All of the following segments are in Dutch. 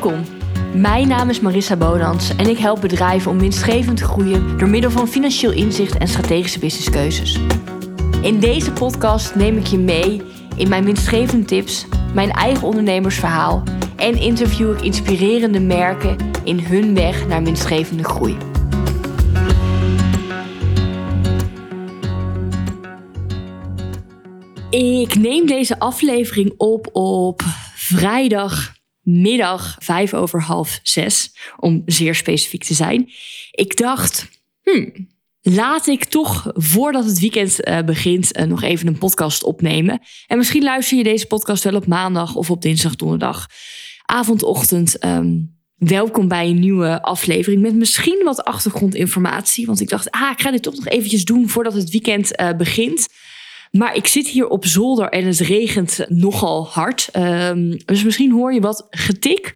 Welkom. Mijn naam is Marissa Bonans en ik help bedrijven om winstgevend te groeien door middel van financieel inzicht en strategische businesskeuzes. In deze podcast neem ik je mee in mijn winstgevende tips, mijn eigen ondernemersverhaal en interview ik inspirerende merken in hun weg naar winstgevende groei. Ik neem deze aflevering op op vrijdagmiddag vijf over half zes, om zeer specifiek te zijn. Ik dacht, hmm, laat ik toch voordat het weekend uh, begint uh, nog even een podcast opnemen. En misschien luister je deze podcast wel op maandag of op dinsdag, donderdag, avond, ochtend. Um, welkom bij een nieuwe aflevering met misschien wat achtergrondinformatie. Want ik dacht, ah, ik ga dit toch nog eventjes doen voordat het weekend uh, begint. Maar ik zit hier op zolder en het regent nogal hard. Um, dus misschien hoor je wat getik.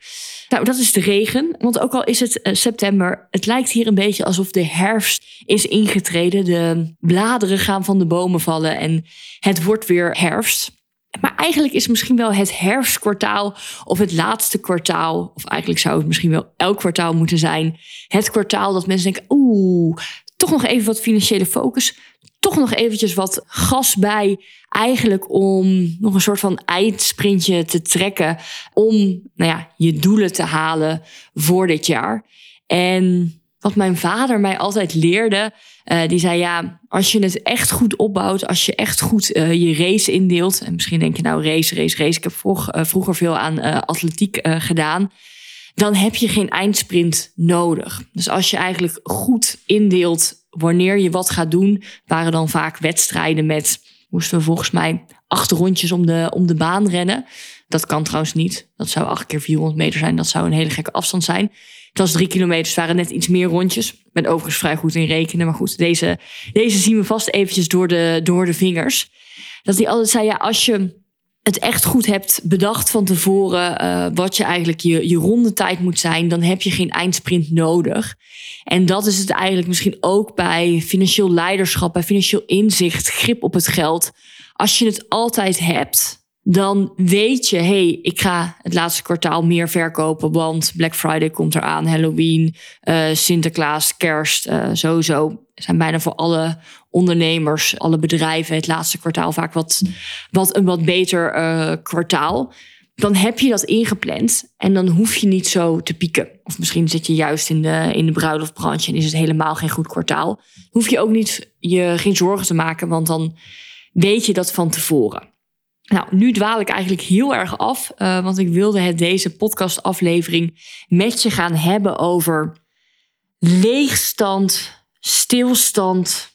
Nou, dat is de regen. Want ook al is het uh, september, het lijkt hier een beetje alsof de herfst is ingetreden. De bladeren gaan van de bomen vallen en het wordt weer herfst. Maar eigenlijk is misschien wel het herfstkwartaal of het laatste kwartaal, of eigenlijk zou het misschien wel elk kwartaal moeten zijn, het kwartaal dat mensen denken, oeh, toch nog even wat financiële focus, toch nog eventjes wat gas bij. Eigenlijk om nog een soort van eindsprintje te trekken. Om nou ja, je doelen te halen voor dit jaar. En wat mijn vader mij altijd leerde. Uh, die zei ja, als je het echt goed opbouwt. Als je echt goed uh, je race indeelt. En misschien denk je nou race, race, race. Ik heb uh, vroeger veel aan atletiek gedaan dan heb je geen eindsprint nodig. Dus als je eigenlijk goed indeelt wanneer je wat gaat doen, waren dan vaak wedstrijden met, moesten we volgens mij acht rondjes om de, om de baan rennen. Dat kan trouwens niet. Dat zou acht keer 400 meter zijn. Dat zou een hele gekke afstand zijn. Het was drie kilometer, waren net iets meer rondjes. Ik ben overigens vrij goed in rekenen. Maar goed, deze, deze zien we vast eventjes door de, door de vingers. Dat hij altijd zei, ja, als je het echt goed hebt bedacht van tevoren uh, wat je eigenlijk je, je rondetijd moet zijn, dan heb je geen eindsprint nodig. En dat is het eigenlijk misschien ook bij financieel leiderschap, bij financieel inzicht, grip op het geld. Als je het altijd hebt, dan weet je, hey, ik ga het laatste kwartaal meer verkopen, want Black Friday komt eraan, Halloween, uh, Sinterklaas, Kerst, uh, sowieso zijn bijna voor alle ondernemers, alle bedrijven het laatste kwartaal vaak wat, wat een wat beter uh, kwartaal. Dan heb je dat ingepland en dan hoef je niet zo te pieken. Of misschien zit je juist in de, in de bruiloftbranche en is het helemaal geen goed kwartaal. Hoef je ook niet je geen zorgen te maken, want dan weet je dat van tevoren. Nou, nu dwaal ik eigenlijk heel erg af, uh, want ik wilde het deze podcastaflevering met je gaan hebben over leegstand, stilstand,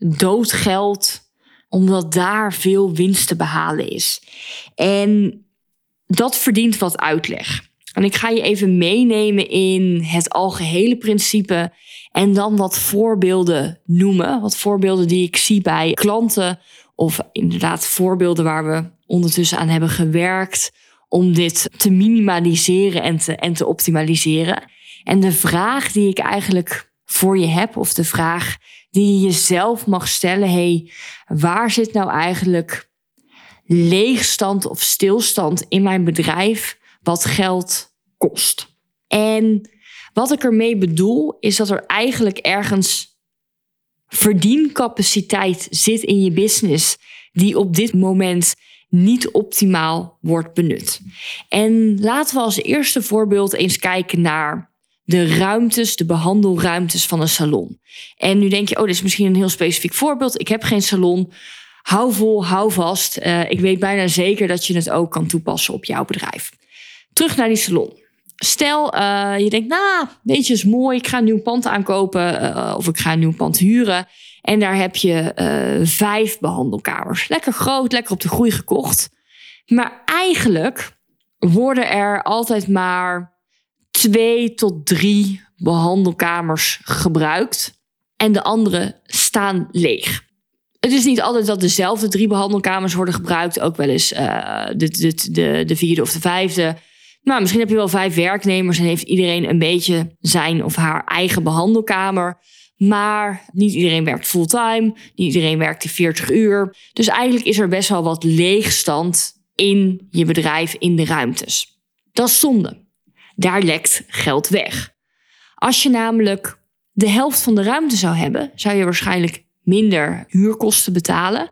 doodgeld, omdat daar veel winst te behalen is. En dat verdient wat uitleg. En ik ga je even meenemen in het algehele principe en dan wat voorbeelden noemen. Wat voorbeelden die ik zie bij klanten of inderdaad voorbeelden waar we ondertussen aan hebben gewerkt om dit te minimaliseren en te, en te optimaliseren. En de vraag die ik eigenlijk voor je heb, of de vraag die je jezelf mag stellen: hey, waar zit nou eigenlijk leegstand of stilstand in mijn bedrijf wat geld kost? En wat ik ermee bedoel, is dat er eigenlijk ergens verdiencapaciteit zit in je business die op dit moment niet optimaal wordt benut. En laten we als eerste voorbeeld eens kijken naar de ruimtes, de behandelruimtes van een salon. En nu denk je, oh, dit is misschien een heel specifiek voorbeeld. Ik heb geen salon. Hou vol, hou vast. Uh, ik weet bijna zeker dat je het ook kan toepassen op jouw bedrijf. Terug naar die salon. Stel, uh, je denkt, nou, weet je, is mooi. Ik ga een nieuw pand aankopen uh, of ik ga een nieuw pand huren. En daar heb je vijf behandelkamers. Lekker groot, lekker op de groei gekocht. Maar eigenlijk worden er altijd maar twee tot drie behandelkamers gebruikt. En de andere staan leeg. Het is niet altijd dat dezelfde drie behandelkamers worden gebruikt. Ook wel eens de, de, de, de vierde of de vijfde. Nou, misschien heb je wel vijf werknemers en heeft iedereen een beetje zijn of haar eigen behandelkamer. Maar niet iedereen werkt fulltime, niet iedereen werkt die 40 uur. Dus eigenlijk is er best wel wat leegstand in je bedrijf, in de ruimtes. Dat is zonde. Daar lekt geld weg. Als je namelijk de helft van de ruimte zou hebben, zou je waarschijnlijk minder huurkosten betalen.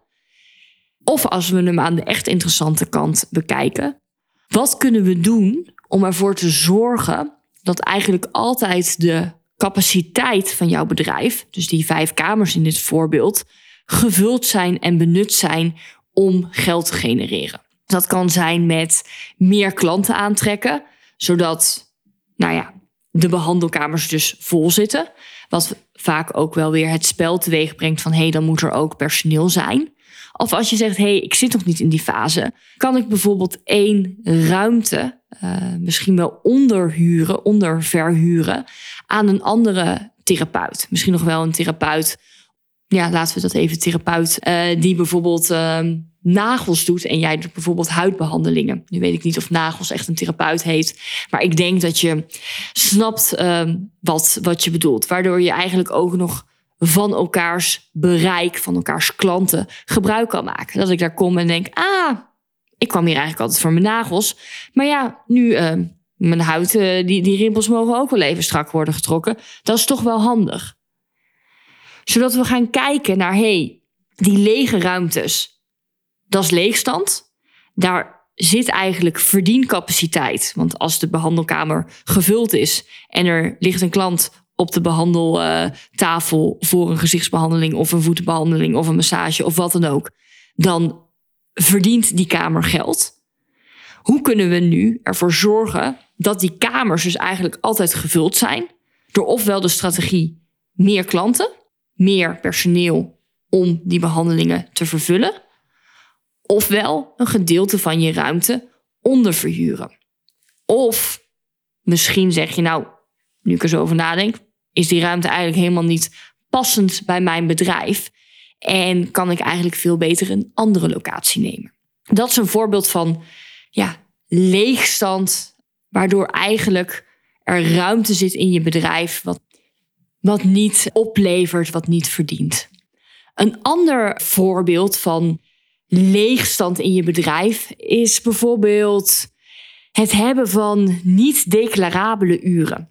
Of als we hem aan de echt interessante kant bekijken, wat kunnen we doen om ervoor te zorgen dat eigenlijk altijd de capaciteit van jouw bedrijf, dus die vijf kamers in dit voorbeeld, gevuld zijn en benut zijn om geld te genereren. Dat kan zijn met meer klanten aantrekken, zodat nou ja, de behandelkamers dus vol zitten. Wat vaak ook wel weer het spel teweeg brengt van hé, hey, dan moet er ook personeel zijn. Of als je zegt, hé, hey, ik zit nog niet in die fase, kan ik bijvoorbeeld één ruimte uh, misschien wel onderhuren, onderverhuren aan een andere therapeut. Misschien nog wel een therapeut, ja, laten we dat even therapeut, uh, die bijvoorbeeld uh, nagels doet en jij doet bijvoorbeeld huidbehandelingen. Nu weet ik niet of nagels echt een therapeut heet, maar ik denk dat je snapt ehm, wat, wat je bedoelt. Waardoor je eigenlijk ook nog van elkaars bereik, van elkaars klanten gebruik kan maken. Dat ik daar kom en denk, ah, ik kwam hier eigenlijk altijd voor mijn nagels. Maar ja, nu mijn huid, die, die rimpels mogen ook wel even strak worden getrokken. Dat is toch wel handig. Zodat we gaan kijken naar, hey, die lege ruimtes, dat is leegstand. Daar zit eigenlijk verdiencapaciteit. Want als de behandelkamer gevuld is en er ligt een klant op de behandeltafel voor een gezichtsbehandeling of een voetenbehandeling of een massage of wat dan ook, dan verdient die kamer geld. Hoe kunnen we nu ervoor zorgen dat die kamers dus eigenlijk altijd gevuld zijn door ofwel de strategie meer klanten, meer personeel om die behandelingen te vervullen, ofwel een gedeelte van je ruimte onderverhuren. Of misschien zeg je nou, nu ik er zo over nadenk, is die ruimte eigenlijk helemaal niet passend bij mijn bedrijf. En kan ik eigenlijk veel beter een andere locatie nemen. Dat is een voorbeeld van ja, leegstand, waardoor eigenlijk er ruimte zit in je bedrijf wat, wat niet oplevert, wat niet verdient. Een ander voorbeeld van leegstand in je bedrijf is bijvoorbeeld het hebben van niet declarabele uren.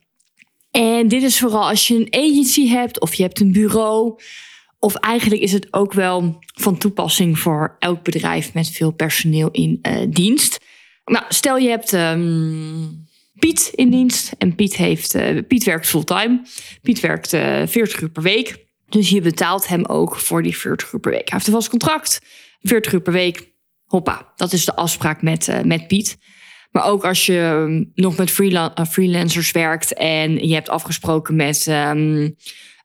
En dit is vooral als je een agency hebt of je hebt een bureau. Of eigenlijk is het ook wel van toepassing voor elk bedrijf met veel personeel in uh, dienst. Nou, stel je hebt um, Piet in dienst en Piet, heeft, uh, Piet werkt fulltime. Piet werkt uh, eh, 40 uur per week. Dus je betaalt hem ook voor die 40 uur per week. Hij heeft een vast contract, 40 uur per week. Hoppa, dat is de afspraak met, met Piet. Maar ook als je ehm, nog met eh, freelancers werkt en je hebt afgesproken met um,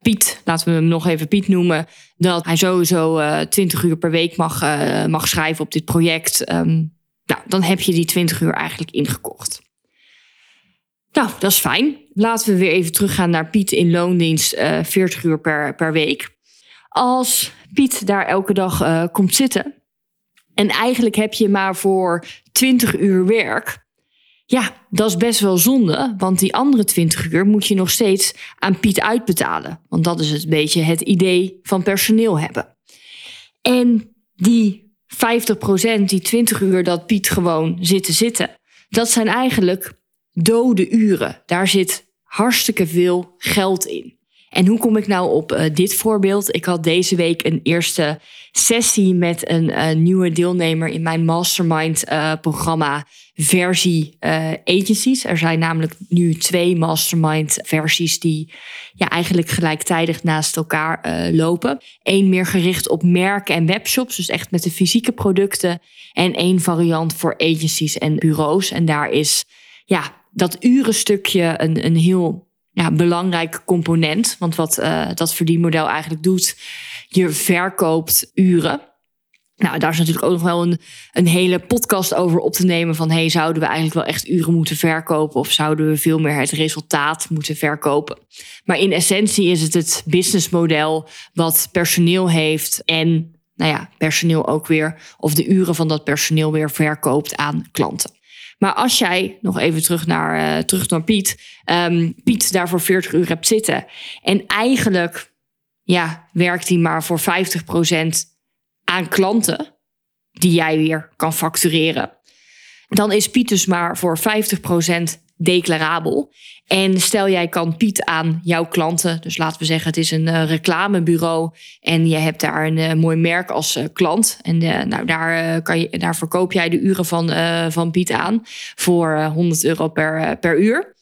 Piet, laten we hem nog even Piet noemen, dat hij sowieso uh, eh, 20 uur per week mag, mag schrijven op dit project. Um, nou, dan heb je die 20 uur eigenlijk ingekocht. Nou, dat is fijn. Laten we weer even teruggaan naar Piet in loondienst, uh, 40 uur per, per week. Als Piet daar elke dag komt zitten en eigenlijk heb je maar voor 20 uur werk, ja, dat is best wel zonde, want die andere 20 uur moet je nog steeds aan Piet uitbetalen. Want dat is het beetje het idee van personeel hebben. En die 50%, die 20 uur dat Piet gewoon zit te zitten, dat zijn eigenlijk dode uren. Daar zit hartstikke veel geld in. En hoe kom ik nou op uh, dit voorbeeld? Ik had deze week een eerste sessie met een uh, nieuwe deelnemer in mijn mastermind uh, programma versie agencies. Er zijn namelijk nu twee mastermind versies die ja, eigenlijk gelijktijdig naast elkaar lopen. Eén meer gericht op merken en webshops, dus echt met de fysieke producten. En één variant voor agencies en bureaus. En daar is ja, dat urenstukje een, een heel ja, belangrijk component. Want wat uh, dat verdienmodel eigenlijk doet, je verkoopt uren. Nou, daar is natuurlijk ook nog wel een, een hele podcast over op te nemen. Van hey, zouden we eigenlijk wel echt uren moeten verkopen? Of zouden we veel meer het resultaat moeten verkopen? Maar in essentie is het het businessmodel wat personeel heeft. En nou ja, personeel ook weer, of de uren van dat personeel weer verkoopt aan klanten. Maar als jij, nog even terug naar, uh, terug naar Piet, um, Piet daar voor 40 uur hebt zitten. En eigenlijk ja, werkt hij maar voor 50% aan klanten die jij weer kan factureren. Dan is Piet dus maar voor 50% declarabel. En stel jij kan Piet aan jouw klanten, dus laten we zeggen het is een uh, reclamebureau en je hebt daar een uh, mooi merk als uh, klant. En nou, daar, kan je, daar verkoop jij de uren van, van Piet aan voor 100 euro per, per uur.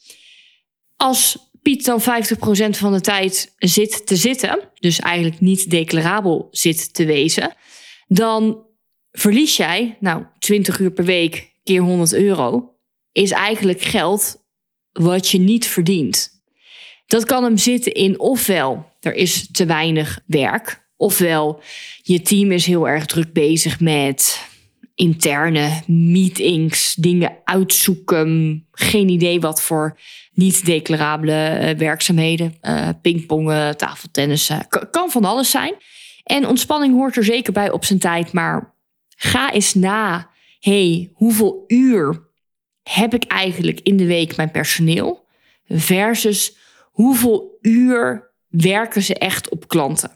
Als Piet dan 50% van de tijd zit te zitten, dus eigenlijk niet declarabel zit te wezen, dan verlies jij, nou, 20 uur per week keer 100 euro, is eigenlijk geld wat je niet verdient. Dat kan hem zitten in ofwel er is te weinig werk, ofwel je team is heel erg druk bezig met interne meetings, dingen uitzoeken, geen idee wat voor niet declarabele eh, werkzaamheden, uh, pingpongen, tafeltennissen, kan van alles zijn. En ontspanning hoort er zeker bij op zijn tijd, maar ga eens na. Hey, hoeveel uur heb ik eigenlijk in de week mijn personeel? Versus hoeveel uur werken ze echt op klanten?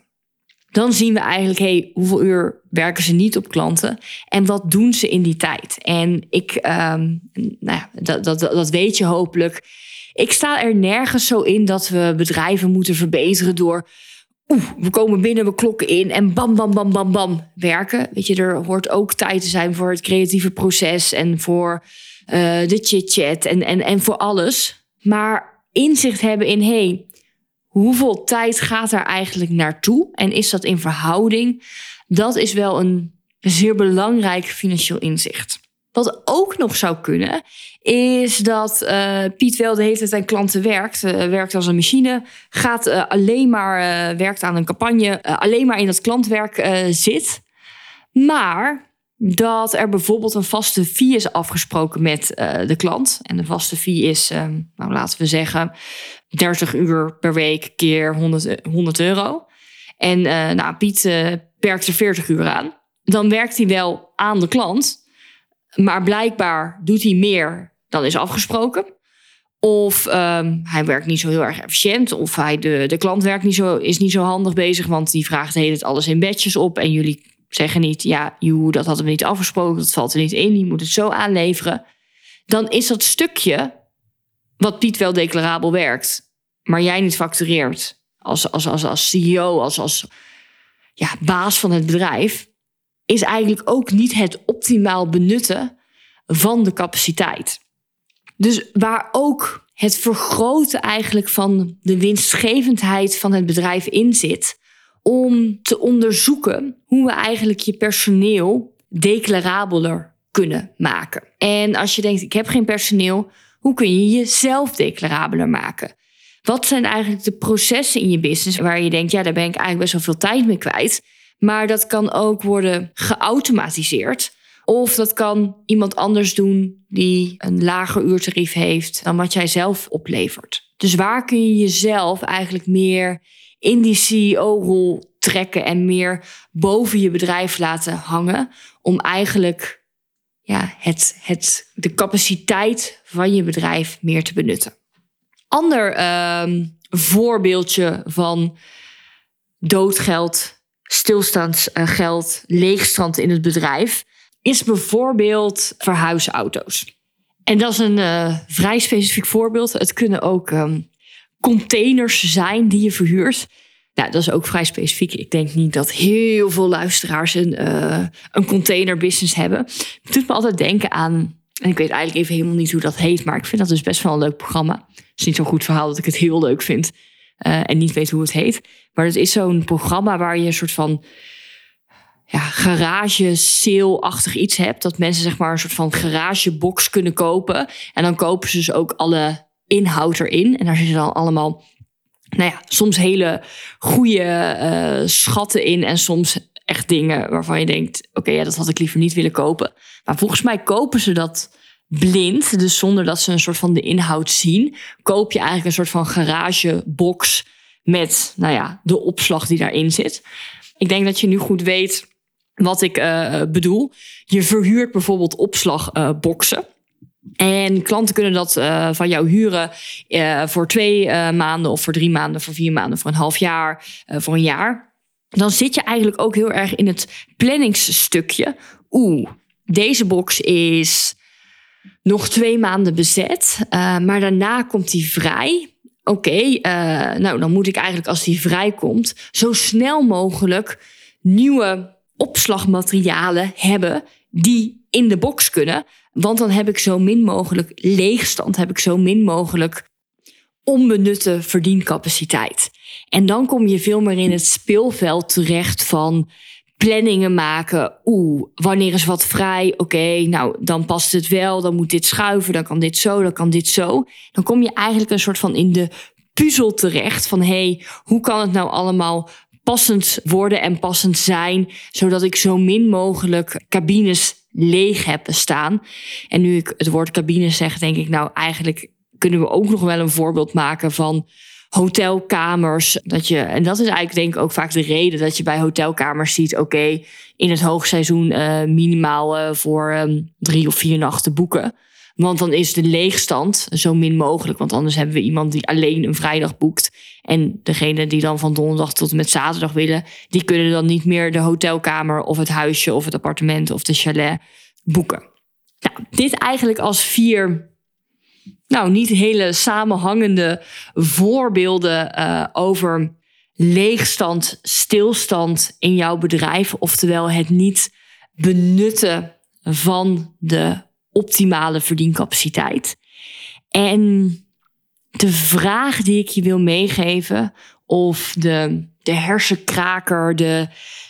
Dan zien we eigenlijk, hey, hoeveel uur werken ze niet op klanten? En wat doen ze in die tijd? En ik, um, nou ja, dat, dat, dat weet je hopelijk. Ik sta er nergens zo in dat we bedrijven moeten verbeteren door oeh, we komen binnen, we klokken in en bam, bam, bam, bam, bam werken. Weet je, er hoort ook tijd te zijn voor het creatieve proces en voor uh, de chit-chat en, en, en voor alles. Maar inzicht hebben in, hey, hoeveel tijd gaat er eigenlijk naartoe en is dat in verhouding? Dat is wel een zeer belangrijk financieel inzicht. Wat ook nog zou kunnen, is dat uh, Piet wel de hele tijd aan klanten werkt. Uh, werkt als een machine. Gaat uh, alleen maar, werkt aan een campagne. alleen maar in dat klantwerk zit. Maar dat er bijvoorbeeld een vaste fee is afgesproken met de klant. En de vaste fee is, nou, laten we zeggen, 30 uur per week keer 100, 100 euro. En nou, Piet werkt er 40 uur aan. Dan werkt hij wel aan de klant. Maar blijkbaar doet hij meer dan is afgesproken. Of um, hij werkt niet zo heel erg efficiënt. Of hij de, de klant werkt niet zo, is niet zo handig bezig. Want die vraagt de hele tijd alles in bedjes op. En jullie zeggen niet, ja, joe, dat hadden we niet afgesproken. Dat valt er niet in. Je moet het zo aanleveren. Dan is dat stukje wat Piet wel declarabel werkt. Maar jij niet factureert. Als, als, als, als CEO, als, als ja, baas van het bedrijf is eigenlijk ook niet het optimaal benutten van de capaciteit. Dus waar ook het vergroten eigenlijk van de winstgevendheid van het bedrijf in zit, om te onderzoeken hoe we eigenlijk je personeel declarabeler kunnen maken. En als je denkt, ik heb geen personeel, hoe kun je jezelf declarabeler maken? Wat zijn eigenlijk de processen in je business waar je denkt, ja, daar ben ik eigenlijk best wel veel tijd mee kwijt. Maar dat kan ook worden geautomatiseerd. Of dat kan iemand anders doen die een lager uurtarief heeft dan wat jij zelf oplevert. Dus waar kun je jezelf eigenlijk meer in die CEO-rol trekken en meer boven je bedrijf laten hangen om eigenlijk ja, het, het, de capaciteit van je bedrijf meer te benutten. Ander uh, voorbeeldje van doodgeld stilstaansgeld, leegstand in het bedrijf, is bijvoorbeeld verhuisauto's. En dat is een uh, vrij specifiek voorbeeld. Het kunnen ook um, containers zijn die je verhuurt. Nou, dat is ook vrij specifiek. Ik denk niet dat heel veel luisteraars een, uh, een containerbusiness hebben. Het doet me altijd denken aan. En ik weet eigenlijk even helemaal niet hoe dat heet, maar ik vind dat dus best wel een leuk programma. Het is niet zo'n goed verhaal dat ik het heel leuk vind. Uh, en niet weet hoe het heet. Maar het is zo'n programma waar je een soort van ja, garage sale-achtig iets hebt. Dat mensen zeg maar een soort van garagebox kunnen kopen. En dan kopen ze dus ook alle inhoud erin. En daar zitten dan allemaal, nou ja, soms hele goede uh, schatten in. En soms echt dingen waarvan je denkt, oké, ja, dat had ik liever niet willen kopen. Maar volgens mij kopen ze dat blind, dus zonder dat ze een soort van de inhoud zien, koop je eigenlijk een soort van garagebox met, nou ja, de opslag die daarin zit. Ik denk dat je nu goed weet wat ik uh, bedoel. Je verhuurt bijvoorbeeld opslagboxen. En klanten kunnen dat uh, van jou huren uh, voor twee maanden of voor drie maanden, voor vier maanden, voor een half jaar, voor een jaar. Dan zit je eigenlijk ook heel erg in het planningsstukje. Oeh, deze box is nog twee maanden bezet, uh, maar daarna komt hij vrij. Oké, uh, nou dan moet ik eigenlijk als hij vrijkomt zo snel mogelijk nieuwe opslagmaterialen hebben die in de box kunnen. Want dan heb ik zo min mogelijk leegstand, heb ik zo min mogelijk onbenutte verdiencapaciteit. En dan kom je veel meer in het speelveld terecht van planningen maken. Oeh, wanneer is wat vrij? Oké, nou dan past het wel. Dan moet dit schuiven. Dan kan dit zo. Dan kan dit zo. Dan kom je eigenlijk een soort van in de puzzel terecht van hey, hoe kan het nou allemaal passend worden en passend zijn, zodat ik zo min mogelijk cabines leeg heb staan. En nu ik het woord cabines zeg, denk ik nou eigenlijk kunnen we ook nog wel een voorbeeld maken van hotelkamers. Dat je, en dat is eigenlijk denk ik ook vaak de reden dat je bij hotelkamers ziet, oké, in het hoogseizoen uh, minimaal uh, voor um, drie of vier nachten boeken. Want dan is de leegstand zo min mogelijk. Want anders hebben we iemand die alleen een vrijdag boekt. En degene die dan van donderdag tot en met zaterdag willen, die kunnen dan niet meer de hotelkamer of het huisje of het appartement of de chalet boeken. Nou, dit eigenlijk als vier nou, niet hele samenhangende voorbeelden uh, over leegstand, stilstand in jouw bedrijf. Oftewel het niet benutten van de optimale verdiencapaciteit. En de vraag die ik je wil meegeven, of de, de hersenkraker, de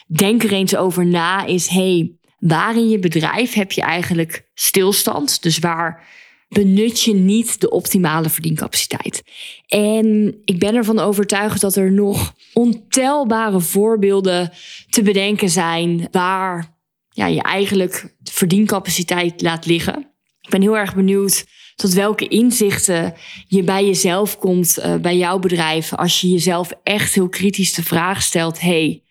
denk er eens over na, is: hey, waar in je bedrijf heb je eigenlijk stilstand? Dus waar benut je niet de optimale verdiencapaciteit. En ik ben ervan overtuigd dat er nog ontelbare voorbeelden te bedenken zijn waar ja, je eigenlijk verdiencapaciteit laat liggen. Ik ben heel erg benieuwd tot welke inzichten je bij jezelf komt, uh, bij jouw bedrijf, als je jezelf echt heel kritisch de vraag stelt: hey,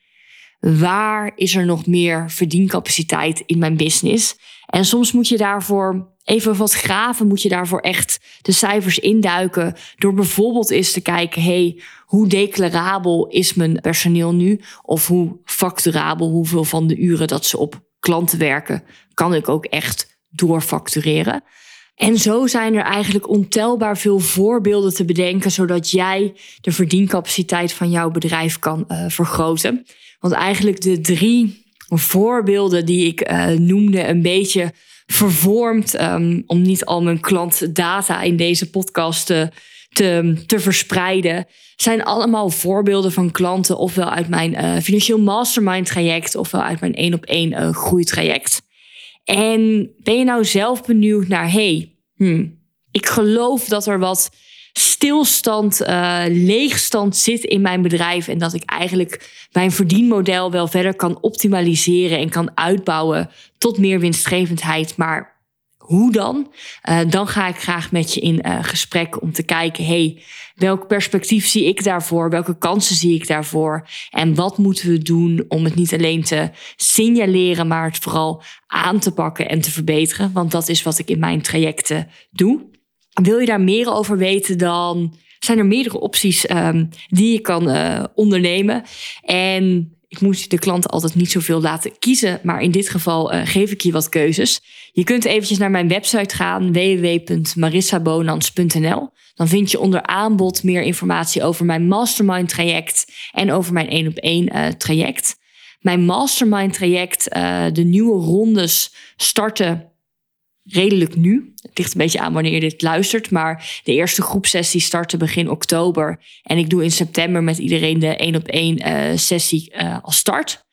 waar is er nog meer verdiencapaciteit in mijn business? En soms moet je daarvoor even wat graven, moet je daarvoor echt de cijfers induiken. Door bijvoorbeeld eens te kijken, hey, hoe declarabel is mijn personeel nu? Of hoe facturabel, hoeveel van de uren dat ze op klanten werken, kan ik ook echt doorfactureren. En zo zijn er eigenlijk ontelbaar veel voorbeelden te bedenken, zodat jij de verdiencapaciteit van jouw bedrijf kan uh, vergroten. Want eigenlijk de drie voorbeelden die ik uh, noemde, een beetje vervormd um, om niet al mijn klantdata in deze podcast te, te, verspreiden, zijn allemaal voorbeelden van klanten, ofwel uit mijn uh, financieel mastermind traject, ofwel uit mijn één op één uh, groeitraject. En ben je nou zelf benieuwd naar, hey, hmm, ik geloof dat er wat stilstand, uh, leegstand zit in mijn bedrijf. En dat ik eigenlijk mijn verdienmodel wel verder kan optimaliseren en kan uitbouwen tot meer winstgevendheid. Maar hoe dan? Uh, dan ga ik graag met je in uh, gesprek om te kijken, hey, welk perspectief zie ik daarvoor? Welke kansen zie ik daarvoor? En wat moeten we doen om het niet alleen te signaleren, maar het vooral aan te pakken en te verbeteren? Want dat is wat ik in mijn trajecten doe. Wil je daar meer over weten, dan zijn er meerdere opties um, die je kan uh, ondernemen. En ik moet de klant altijd niet zoveel laten kiezen, maar in dit geval uh, geef ik je wat keuzes. Je kunt eventjes naar mijn website gaan, www.marissabonans.nl. Dan vind je onder aanbod meer informatie over mijn mastermind traject en over mijn één op één uh, traject. Mijn mastermind traject, de nieuwe rondes starten redelijk nu. Het ligt een beetje aan wanneer je dit luistert. Maar de eerste groepsessie startte begin oktober. En ik doe in september met iedereen de één op één uh, sessie uh, als start.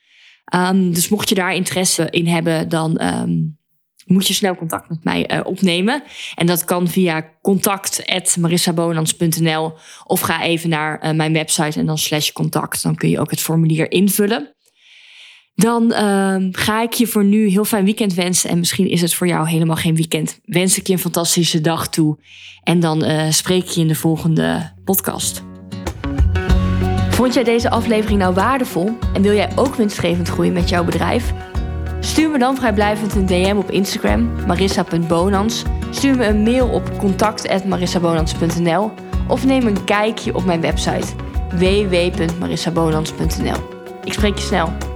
Um, dus mocht je daar interesse in hebben, dan um, moet je snel contact met mij uh, opnemen. En dat kan via contact.marissabonans.nl of ga even naar mijn website en dan slash contact. Dan kun je ook het formulier invullen. Dan uh, ga ik je voor nu heel fijn weekend wensen. En misschien is het voor jou helemaal geen weekend. Wens ik je een fantastische dag toe. En dan uh, spreek ik je in de volgende podcast. Vond jij deze aflevering nou waardevol? En wil jij ook winstgevend groeien met jouw bedrijf? Stuur me dan vrijblijvend een DM op Instagram, marissa.bonans. Stuur me een mail op contact.marissabonans.nl of neem een kijkje op mijn website www.marissabonans.nl. Ik spreek je snel.